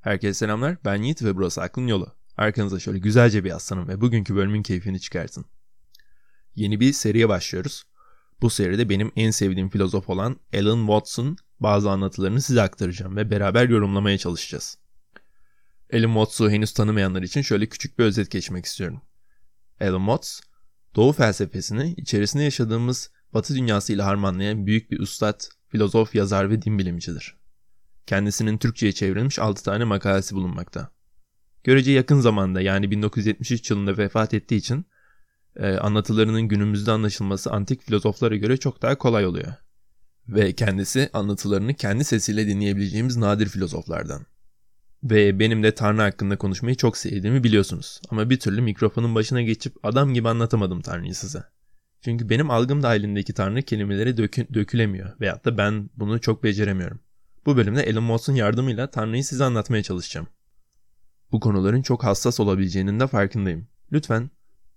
Herkese selamlar. Ben Yiğit ve burası Aklın Yolu. Arkanıza şöyle güzelce bir yaslanın ve bugünkü bölümün keyfini çıkartın. Yeni bir seriye başlıyoruz. Bu seride benim en sevdiğim filozof olan Alan Watson bazı anlatılarını size aktaracağım ve beraber yorumlamaya çalışacağız. Alan Watts'u henüz tanımayanlar için şöyle küçük bir özet geçmek istiyorum. Alan Watts, Doğu felsefesini içerisinde yaşadığımız Batı dünyasıyla harmanlayan büyük bir ustad, filozof, yazar ve din bilimcidir. Kendisinin Türkçe'ye çevrilmiş 6 tane makalesi bulunmakta. Görece yakın zamanda yani 1973 yılında vefat ettiği için e, anlatılarının günümüzde anlaşılması antik filozoflara göre çok daha kolay oluyor. Ve kendisi anlatılarını kendi sesiyle dinleyebileceğimiz nadir filozoflardan. Ve benim de Tanrı hakkında konuşmayı çok sevdiğimi biliyorsunuz. Ama bir türlü mikrofonun başına geçip adam gibi anlatamadım Tanrı'yı size. Çünkü benim algım dahilindeki Tanrı kelimeleri dökü, dökülemiyor veyahut da ben bunu çok beceremiyorum. Bu bölümde Elon Musk'un yardımıyla Tanrı'yı size anlatmaya çalışacağım. Bu konuların çok hassas olabileceğinin de farkındayım. Lütfen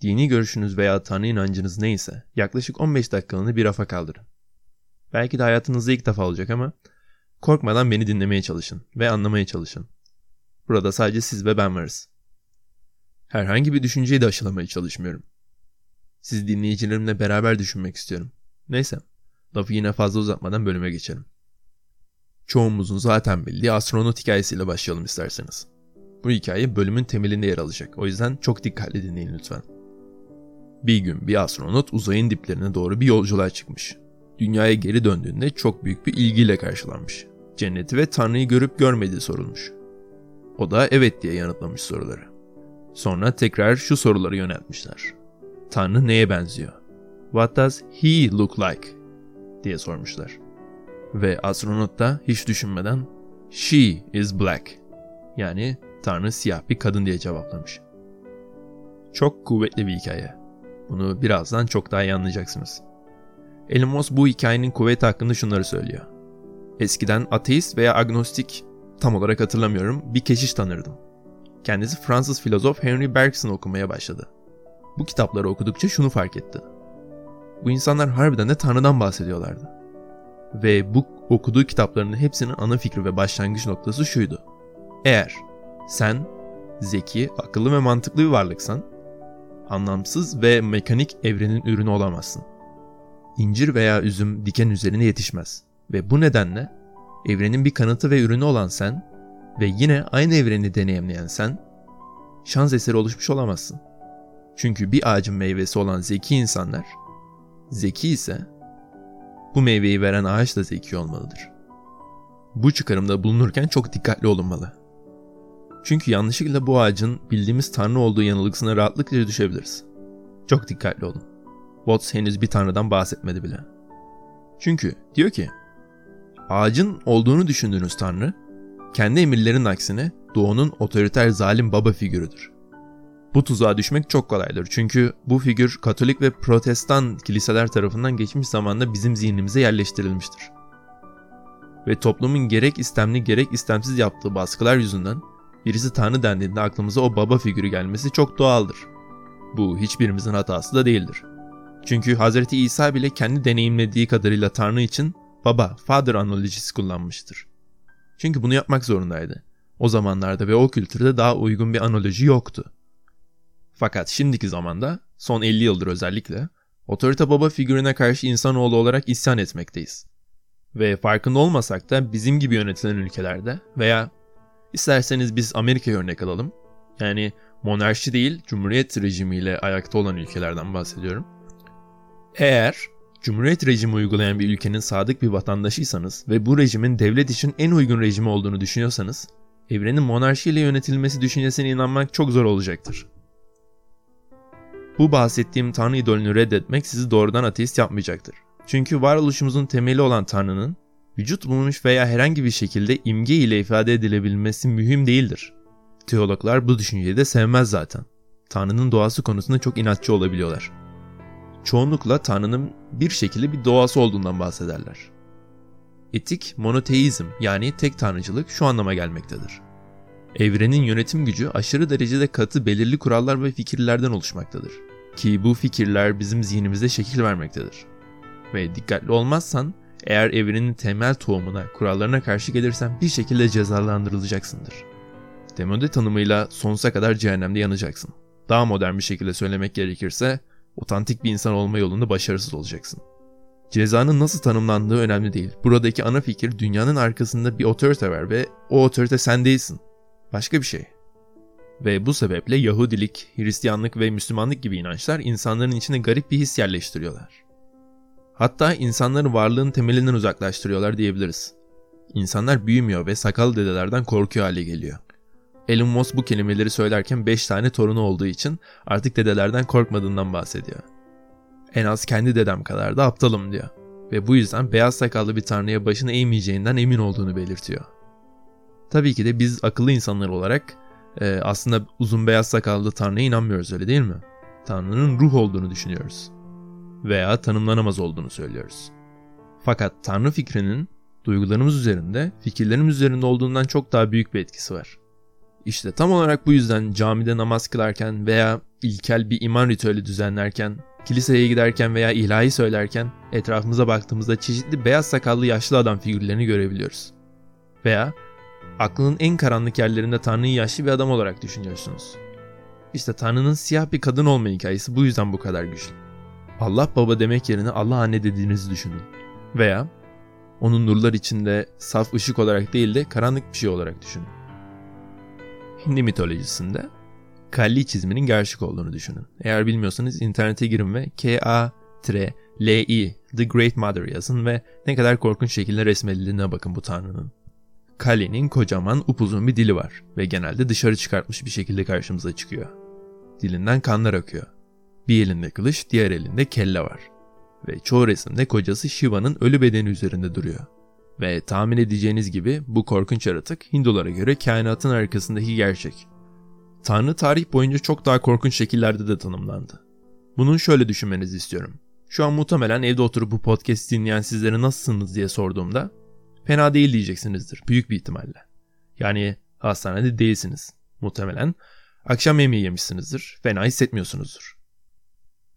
dini görüşünüz veya Tanrı inancınız neyse yaklaşık 15 dakikalığını bir rafa kaldırın. Belki de hayatınızda ilk defa olacak ama korkmadan beni dinlemeye çalışın ve anlamaya çalışın. Burada sadece siz ve ben varız. Herhangi bir düşünceyi de aşılamaya çalışmıyorum. Siz dinleyicilerimle beraber düşünmek istiyorum. Neyse, lafı yine fazla uzatmadan bölüme geçelim. Çoğumuzun zaten bildiği astronot hikayesiyle başlayalım isterseniz. Bu hikaye bölümün temelinde yer alacak. O yüzden çok dikkatli dinleyin lütfen. Bir gün bir astronot uzayın diplerine doğru bir yolculuğa çıkmış. Dünyaya geri döndüğünde çok büyük bir ilgiyle karşılanmış. Cenneti ve Tanrı'yı görüp görmediği sorulmuş. O da evet diye yanıtlamış soruları. Sonra tekrar şu soruları yöneltmişler. Tanrı neye benziyor? What does he look like? diye sormuşlar. Ve astronot da hiç düşünmeden she is black yani Tanrı siyah bir kadın diye cevaplamış. Çok kuvvetli bir hikaye. Bunu birazdan çok daha iyi anlayacaksınız. Elmos bu hikayenin kuvveti hakkında şunları söylüyor. Eskiden ateist veya agnostik tam olarak hatırlamıyorum bir keşiş tanırdım. Kendisi Fransız filozof Henry Bergson okumaya başladı. Bu kitapları okudukça şunu fark etti. Bu insanlar harbiden de Tanrı'dan bahsediyorlardı. Ve bu okuduğu kitaplarının hepsinin ana fikri ve başlangıç noktası şuydu. Eğer sen zeki, akıllı ve mantıklı bir varlıksan, anlamsız ve mekanik evrenin ürünü olamazsın. İncir veya üzüm diken üzerine yetişmez ve bu nedenle evrenin bir kanıtı ve ürünü olan sen ve yine aynı evreni deneyimleyen sen, şans eseri oluşmuş olamazsın. Çünkü bir ağacın meyvesi olan zeki insanlar, zeki ise bu meyveyi veren ağaç da zeki olmalıdır. Bu çıkarımda bulunurken çok dikkatli olunmalı. Çünkü yanlışlıkla bu ağacın bildiğimiz tanrı olduğu yanılgısına rahatlıkla düşebiliriz. Çok dikkatli olun. Watts henüz bir tanrıdan bahsetmedi bile. Çünkü diyor ki, ağacın olduğunu düşündüğünüz tanrı, kendi emirlerin aksine doğunun otoriter zalim baba figürüdür. Bu tuzağa düşmek çok kolaydır çünkü bu figür Katolik ve Protestan kiliseler tarafından geçmiş zamanda bizim zihnimize yerleştirilmiştir. Ve toplumun gerek istemli gerek istemsiz yaptığı baskılar yüzünden birisi Tanrı dendiğinde aklımıza o baba figürü gelmesi çok doğaldır. Bu hiçbirimizin hatası da değildir. Çünkü Hz. İsa bile kendi deneyimlediği kadarıyla Tanrı için baba, father analojisi kullanmıştır. Çünkü bunu yapmak zorundaydı. O zamanlarda ve o kültürde daha uygun bir analoji yoktu. Fakat şimdiki zamanda, son 50 yıldır özellikle, otorite baba figürüne karşı insanoğlu olarak isyan etmekteyiz. Ve farkında olmasak da bizim gibi yönetilen ülkelerde veya isterseniz biz Amerika'ya örnek alalım. Yani monarşi değil, cumhuriyet rejimiyle ayakta olan ülkelerden bahsediyorum. Eğer cumhuriyet rejimi uygulayan bir ülkenin sadık bir vatandaşıysanız ve bu rejimin devlet için en uygun rejimi olduğunu düşünüyorsanız, evrenin monarşiyle yönetilmesi düşüncesine inanmak çok zor olacaktır. Bu bahsettiğim tanrı idolünü reddetmek sizi doğrudan ateist yapmayacaktır. Çünkü varoluşumuzun temeli olan tanrının vücut bulmuş veya herhangi bir şekilde imge ile ifade edilebilmesi mühim değildir. Teologlar bu düşünceyi de sevmez zaten. Tanrı'nın doğası konusunda çok inatçı olabiliyorlar. Çoğunlukla Tanrı'nın bir şekilde bir doğası olduğundan bahsederler. Etik monoteizm yani tek tanrıcılık şu anlama gelmektedir. Evrenin yönetim gücü aşırı derecede katı belirli kurallar ve fikirlerden oluşmaktadır. Ki bu fikirler bizim zihnimizde şekil vermektedir. Ve dikkatli olmazsan eğer evrenin temel tohumuna, kurallarına karşı gelirsen bir şekilde cezalandırılacaksındır. Demode tanımıyla sonsuza kadar cehennemde yanacaksın. Daha modern bir şekilde söylemek gerekirse otantik bir insan olma yolunda başarısız olacaksın. Cezanın nasıl tanımlandığı önemli değil. Buradaki ana fikir dünyanın arkasında bir otorite var ve o otorite sen değilsin. Başka bir şey. Ve bu sebeple Yahudilik, Hristiyanlık ve Müslümanlık gibi inançlar insanların içine garip bir his yerleştiriyorlar. Hatta insanların varlığın temelinden uzaklaştırıyorlar diyebiliriz. İnsanlar büyümüyor ve sakal dedelerden korkuyor hale geliyor. Elon Musk bu kelimeleri söylerken 5 tane torunu olduğu için artık dedelerden korkmadığından bahsediyor. En az kendi dedem kadar da aptalım diyor. Ve bu yüzden beyaz sakallı bir tanrıya başını eğmeyeceğinden emin olduğunu belirtiyor. Tabii ki de biz akıllı insanlar olarak e, aslında uzun beyaz sakallı tanrıya inanmıyoruz öyle değil mi? Tanrı'nın ruh olduğunu düşünüyoruz. Veya tanımlanamaz olduğunu söylüyoruz. Fakat tanrı fikrinin duygularımız üzerinde, fikirlerimiz üzerinde olduğundan çok daha büyük bir etkisi var. İşte tam olarak bu yüzden camide namaz kılarken veya ilkel bir iman ritüeli düzenlerken, kiliseye giderken veya ilahi söylerken etrafımıza baktığımızda çeşitli beyaz sakallı yaşlı adam figürlerini görebiliyoruz. Veya aklının en karanlık yerlerinde Tanrı'yı yaşlı bir adam olarak düşünüyorsunuz. İşte Tanrı'nın siyah bir kadın olma hikayesi bu yüzden bu kadar güçlü. Allah baba demek yerine Allah anne dediğinizi düşünün. Veya onun nurlar içinde saf ışık olarak değil de karanlık bir şey olarak düşünün. Hindi mitolojisinde Kalli çiziminin gerçek olduğunu düşünün. Eğer bilmiyorsanız internete girin ve K-A-L-I The Great Mother yazın ve ne kadar korkunç şekilde resmedildiğine bakın bu tanrının. Kali'nin kocaman upuzun bir dili var ve genelde dışarı çıkartmış bir şekilde karşımıza çıkıyor. Dilinden kanlar akıyor. Bir elinde kılıç, diğer elinde kelle var. Ve çoğu resimde kocası Shiva'nın ölü bedeni üzerinde duruyor. Ve tahmin edeceğiniz gibi bu korkunç yaratık Hindulara göre kainatın arkasındaki gerçek. Tanrı tarih boyunca çok daha korkunç şekillerde de tanımlandı. Bunun şöyle düşünmenizi istiyorum. Şu an muhtemelen evde oturup bu podcast dinleyen sizlere nasılsınız diye sorduğumda fena değil diyeceksinizdir büyük bir ihtimalle. Yani hastanede değilsiniz. Muhtemelen akşam yemeği yemişsinizdir, fena hissetmiyorsunuzdur.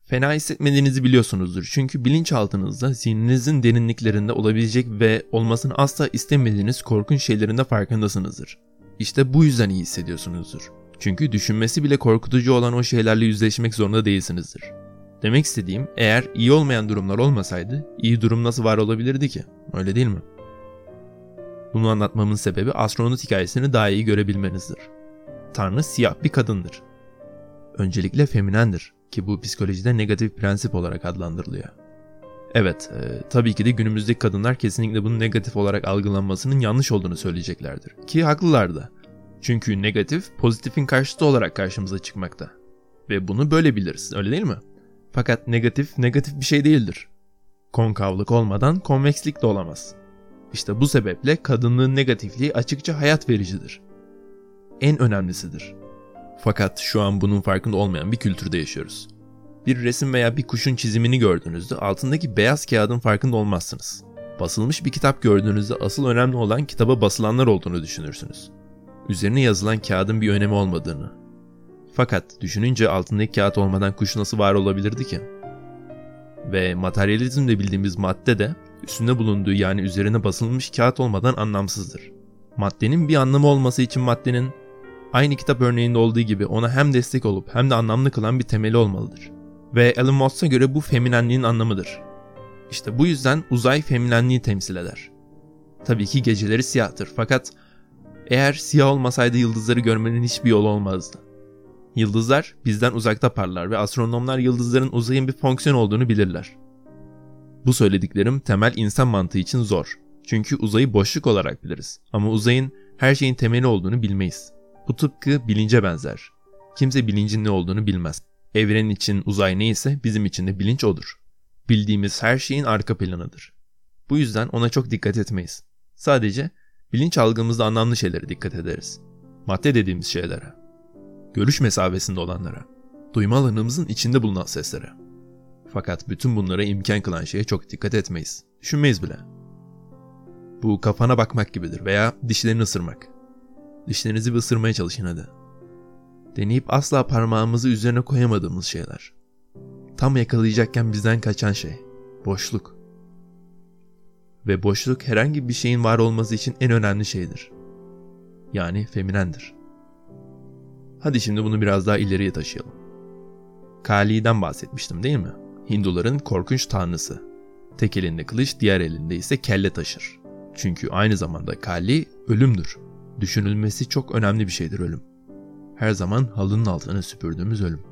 Fena hissetmediğinizi biliyorsunuzdur çünkü bilinçaltınızda zihninizin derinliklerinde olabilecek ve olmasını asla istemediğiniz korkunç şeylerin de farkındasınızdır. İşte bu yüzden iyi hissediyorsunuzdur. Çünkü düşünmesi bile korkutucu olan o şeylerle yüzleşmek zorunda değilsinizdir. Demek istediğim eğer iyi olmayan durumlar olmasaydı iyi durum nasıl var olabilirdi ki? Öyle değil mi? Bunu anlatmamın sebebi astronot hikayesini daha iyi görebilmenizdir. Tanrı siyah bir kadındır. Öncelikle feminendir ki bu psikolojide negatif prensip olarak adlandırılıyor. Evet, e, tabii ki de günümüzdeki kadınlar kesinlikle bunun negatif olarak algılanmasının yanlış olduğunu söyleyeceklerdir. Ki haklılar da. Çünkü negatif pozitifin karşıtı olarak karşımıza çıkmakta. Ve bunu böyle biliriz, öyle değil mi? Fakat negatif negatif bir şey değildir. Konkavlık olmadan konvekslik de olamaz. İşte bu sebeple kadınlığın negatifliği açıkça hayat vericidir. En önemlisidir. Fakat şu an bunun farkında olmayan bir kültürde yaşıyoruz. Bir resim veya bir kuşun çizimini gördüğünüzde altındaki beyaz kağıdın farkında olmazsınız. Basılmış bir kitap gördüğünüzde asıl önemli olan kitaba basılanlar olduğunu düşünürsünüz. Üzerine yazılan kağıdın bir önemi olmadığını. Fakat düşününce altındaki kağıt olmadan kuş nasıl var olabilirdi ki? Ve materyalizmde bildiğimiz madde de üstünde bulunduğu yani üzerine basılmış kağıt olmadan anlamsızdır. Maddenin bir anlamı olması için maddenin aynı kitap örneğinde olduğu gibi ona hem destek olup hem de anlamlı kılan bir temeli olmalıdır. Ve Elon Musk'a göre bu feminenliğin anlamıdır. İşte bu yüzden uzay feminenliği temsil eder. Tabii ki geceleri siyahtır fakat eğer siyah olmasaydı yıldızları görmenin hiçbir yolu olmazdı. Yıldızlar bizden uzakta parlar ve astronomlar yıldızların uzayın bir fonksiyon olduğunu bilirler. Bu söylediklerim temel insan mantığı için zor. Çünkü uzayı boşluk olarak biliriz. Ama uzayın her şeyin temeli olduğunu bilmeyiz. Bu tıpkı bilince benzer. Kimse bilincin ne olduğunu bilmez. Evren için uzay neyse bizim için de bilinç odur. Bildiğimiz her şeyin arka planıdır. Bu yüzden ona çok dikkat etmeyiz. Sadece bilinç algımızda anlamlı şeylere dikkat ederiz. Madde dediğimiz şeylere. Görüş mesafesinde olanlara. Duyma alanımızın içinde bulunan seslere. Fakat bütün bunlara imkan kılan şeye çok dikkat etmeyiz. Düşünmeyiz bile. Bu kafana bakmak gibidir veya dişlerini ısırmak. Dişlerinizi bir ısırmaya çalışın hadi. Deneyip asla parmağımızı üzerine koyamadığımız şeyler. Tam yakalayacakken bizden kaçan şey. Boşluk. Ve boşluk herhangi bir şeyin var olması için en önemli şeydir. Yani feminendir. Hadi şimdi bunu biraz daha ileriye taşıyalım. Kali'den bahsetmiştim değil mi? Hinduların korkunç tanrısı. Tek elinde kılıç, diğer elinde ise kelle taşır. Çünkü aynı zamanda Kali ölümdür. Düşünülmesi çok önemli bir şeydir ölüm. Her zaman halının altına süpürdüğümüz ölüm.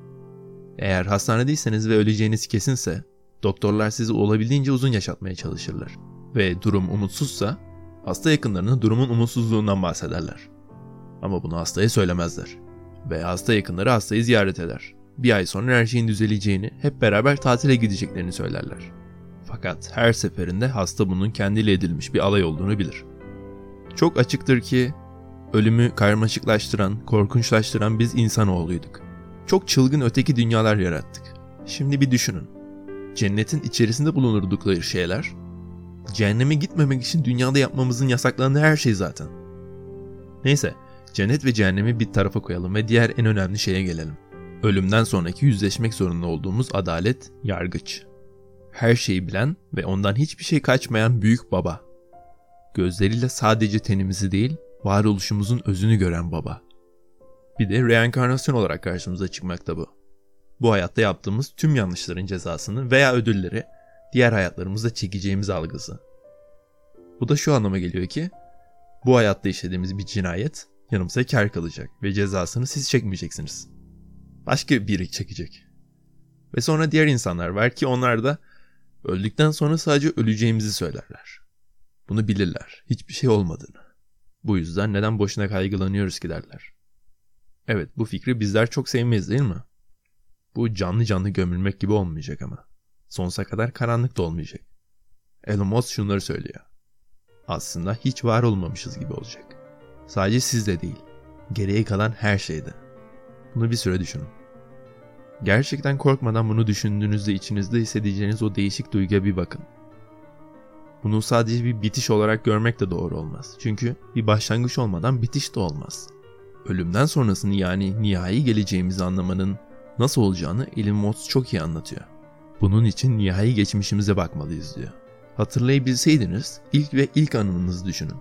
Eğer hastanedeyseniz ve öleceğiniz kesinse, doktorlar sizi olabildiğince uzun yaşatmaya çalışırlar. Ve durum umutsuzsa, hasta yakınlarına durumun umutsuzluğundan bahsederler. Ama bunu hastaya söylemezler. Ve hasta yakınları hastayı ziyaret eder. Bir ay sonra her şeyin düzeleceğini, hep beraber tatile gideceklerini söylerler. Fakat her seferinde hasta bunun kendiyle edilmiş bir alay olduğunu bilir. Çok açıktır ki ölümü karmaşıklaştıran, korkunçlaştıran biz insanoğluyduk. Çok çılgın öteki dünyalar yarattık. Şimdi bir düşünün. Cennetin içerisinde bulunurdukları şeyler, cehenneme gitmemek için dünyada yapmamızın yasaklandığı her şey zaten. Neyse, cennet ve cehennemi bir tarafa koyalım ve diğer en önemli şeye gelelim. Ölümden sonraki yüzleşmek zorunda olduğumuz adalet, yargıç. Her şeyi bilen ve ondan hiçbir şey kaçmayan büyük baba. Gözleriyle sadece tenimizi değil, varoluşumuzun özünü gören baba. Bir de reenkarnasyon olarak karşımıza çıkmakta bu. Bu hayatta yaptığımız tüm yanlışların cezasını veya ödülleri diğer hayatlarımızda çekeceğimiz algısı. Bu da şu anlama geliyor ki bu hayatta işlediğimiz bir cinayet yanımıza kar kalacak ve cezasını siz çekmeyeceksiniz. Başka biri çekecek. Ve sonra diğer insanlar var ki onlar da öldükten sonra sadece öleceğimizi söylerler. Bunu bilirler. Hiçbir şey olmadığını. Bu yüzden neden boşuna kaygılanıyoruz ki derler. Evet bu fikri bizler çok sevmeyiz değil mi? Bu canlı canlı gömülmek gibi olmayacak ama. Sonsuza kadar karanlık da olmayacak. Elon Musk şunları söylüyor. Aslında hiç var olmamışız gibi olacak. Sadece sizde değil. Geriye kalan her şeyde. Bunu bir süre düşünün. Gerçekten korkmadan bunu düşündüğünüzde içinizde hissedeceğiniz o değişik duyguya bir bakın. Bunu sadece bir bitiş olarak görmek de doğru olmaz. Çünkü bir başlangıç olmadan bitiş de olmaz. Ölümden sonrasını yani nihai geleceğimizi anlamanın nasıl olacağını Elon Musk çok iyi anlatıyor. Bunun için nihai geçmişimize bakmalıyız diyor. Hatırlayabilseydiniz ilk ve ilk anınızı düşünün.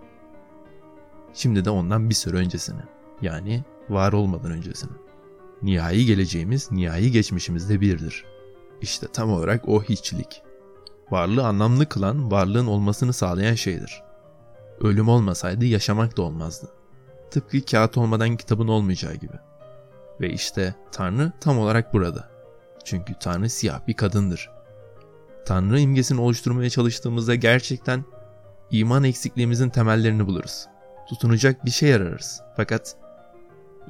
Şimdi de ondan bir süre öncesini. Yani var olmadan öncesini. Nihai geleceğimiz nihai geçmişimizde birdir. İşte tam olarak o hiçlik. Varlığı anlamlı kılan, varlığın olmasını sağlayan şeydir. Ölüm olmasaydı yaşamak da olmazdı. Tıpkı kağıt olmadan kitabın olmayacağı gibi. Ve işte Tanrı tam olarak burada. Çünkü Tanrı siyah bir kadındır. Tanrı imgesini oluşturmaya çalıştığımızda gerçekten iman eksikliğimizin temellerini buluruz. Tutunacak bir şey ararız. Fakat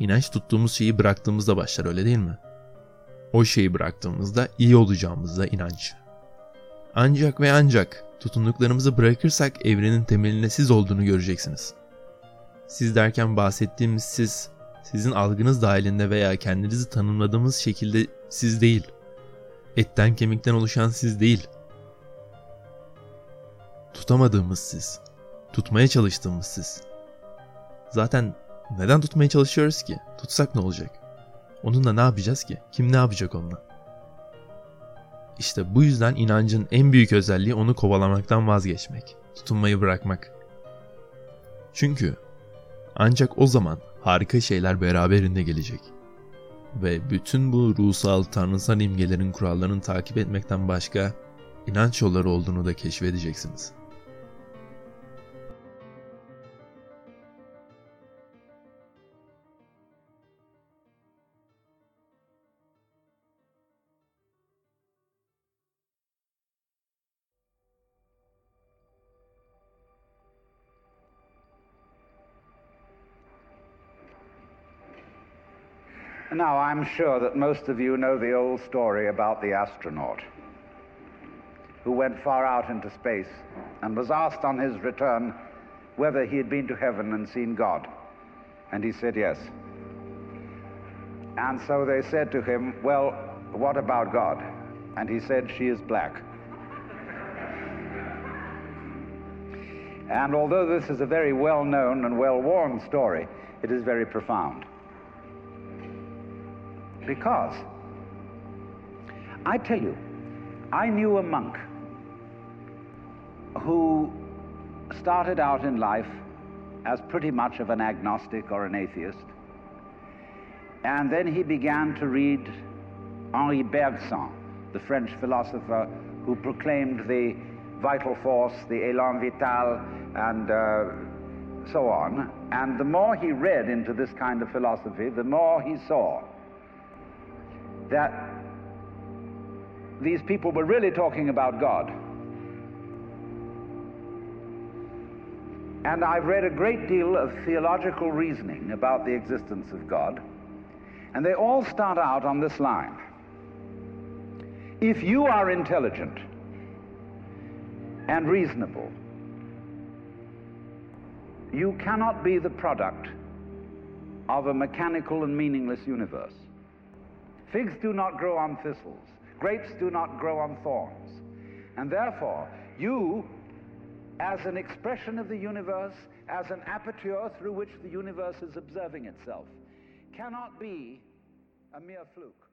inanç tuttuğumuz şeyi bıraktığımızda başlar öyle değil mi? O şeyi bıraktığımızda iyi olacağımızda inanç. Ancak ve ancak tutunduklarımızı bırakırsak evrenin temeline siz olduğunu göreceksiniz. Siz derken bahsettiğimiz siz, sizin algınız dahilinde veya kendinizi tanımladığımız şekilde siz değil. Etten kemikten oluşan siz değil. Tutamadığımız siz. Tutmaya çalıştığımız siz. Zaten neden tutmaya çalışıyoruz ki? Tutsak ne olacak? Onunla ne yapacağız ki? Kim ne yapacak onunla? İşte bu yüzden inancın en büyük özelliği onu kovalamaktan vazgeçmek. Tutunmayı bırakmak. Çünkü ancak o zaman harika şeyler beraberinde gelecek. Ve bütün bu ruhsal, tanrısal imgelerin kurallarını takip etmekten başka inanç yolları olduğunu da keşfedeceksiniz.'' Now, I'm sure that most of you know the old story about the astronaut who went far out into space and was asked on his return whether he had been to heaven and seen God. And he said yes. And so they said to him, Well, what about God? And he said, She is black. and although this is a very well known and well worn story, it is very profound. Because I tell you, I knew a monk who started out in life as pretty much of an agnostic or an atheist. And then he began to read Henri Bergson, the French philosopher who proclaimed the vital force, the élan vital, and uh, so on. And the more he read into this kind of philosophy, the more he saw that these people were really talking about God. And I've read a great deal of theological reasoning about the existence of God, and they all start out on this line. If you are intelligent and reasonable, you cannot be the product of a mechanical and meaningless universe. Figs do not grow on thistles, grapes do not grow on thorns. And therefore, you, as an expression of the universe, as an aperture through which the universe is observing itself, cannot be a mere fluke.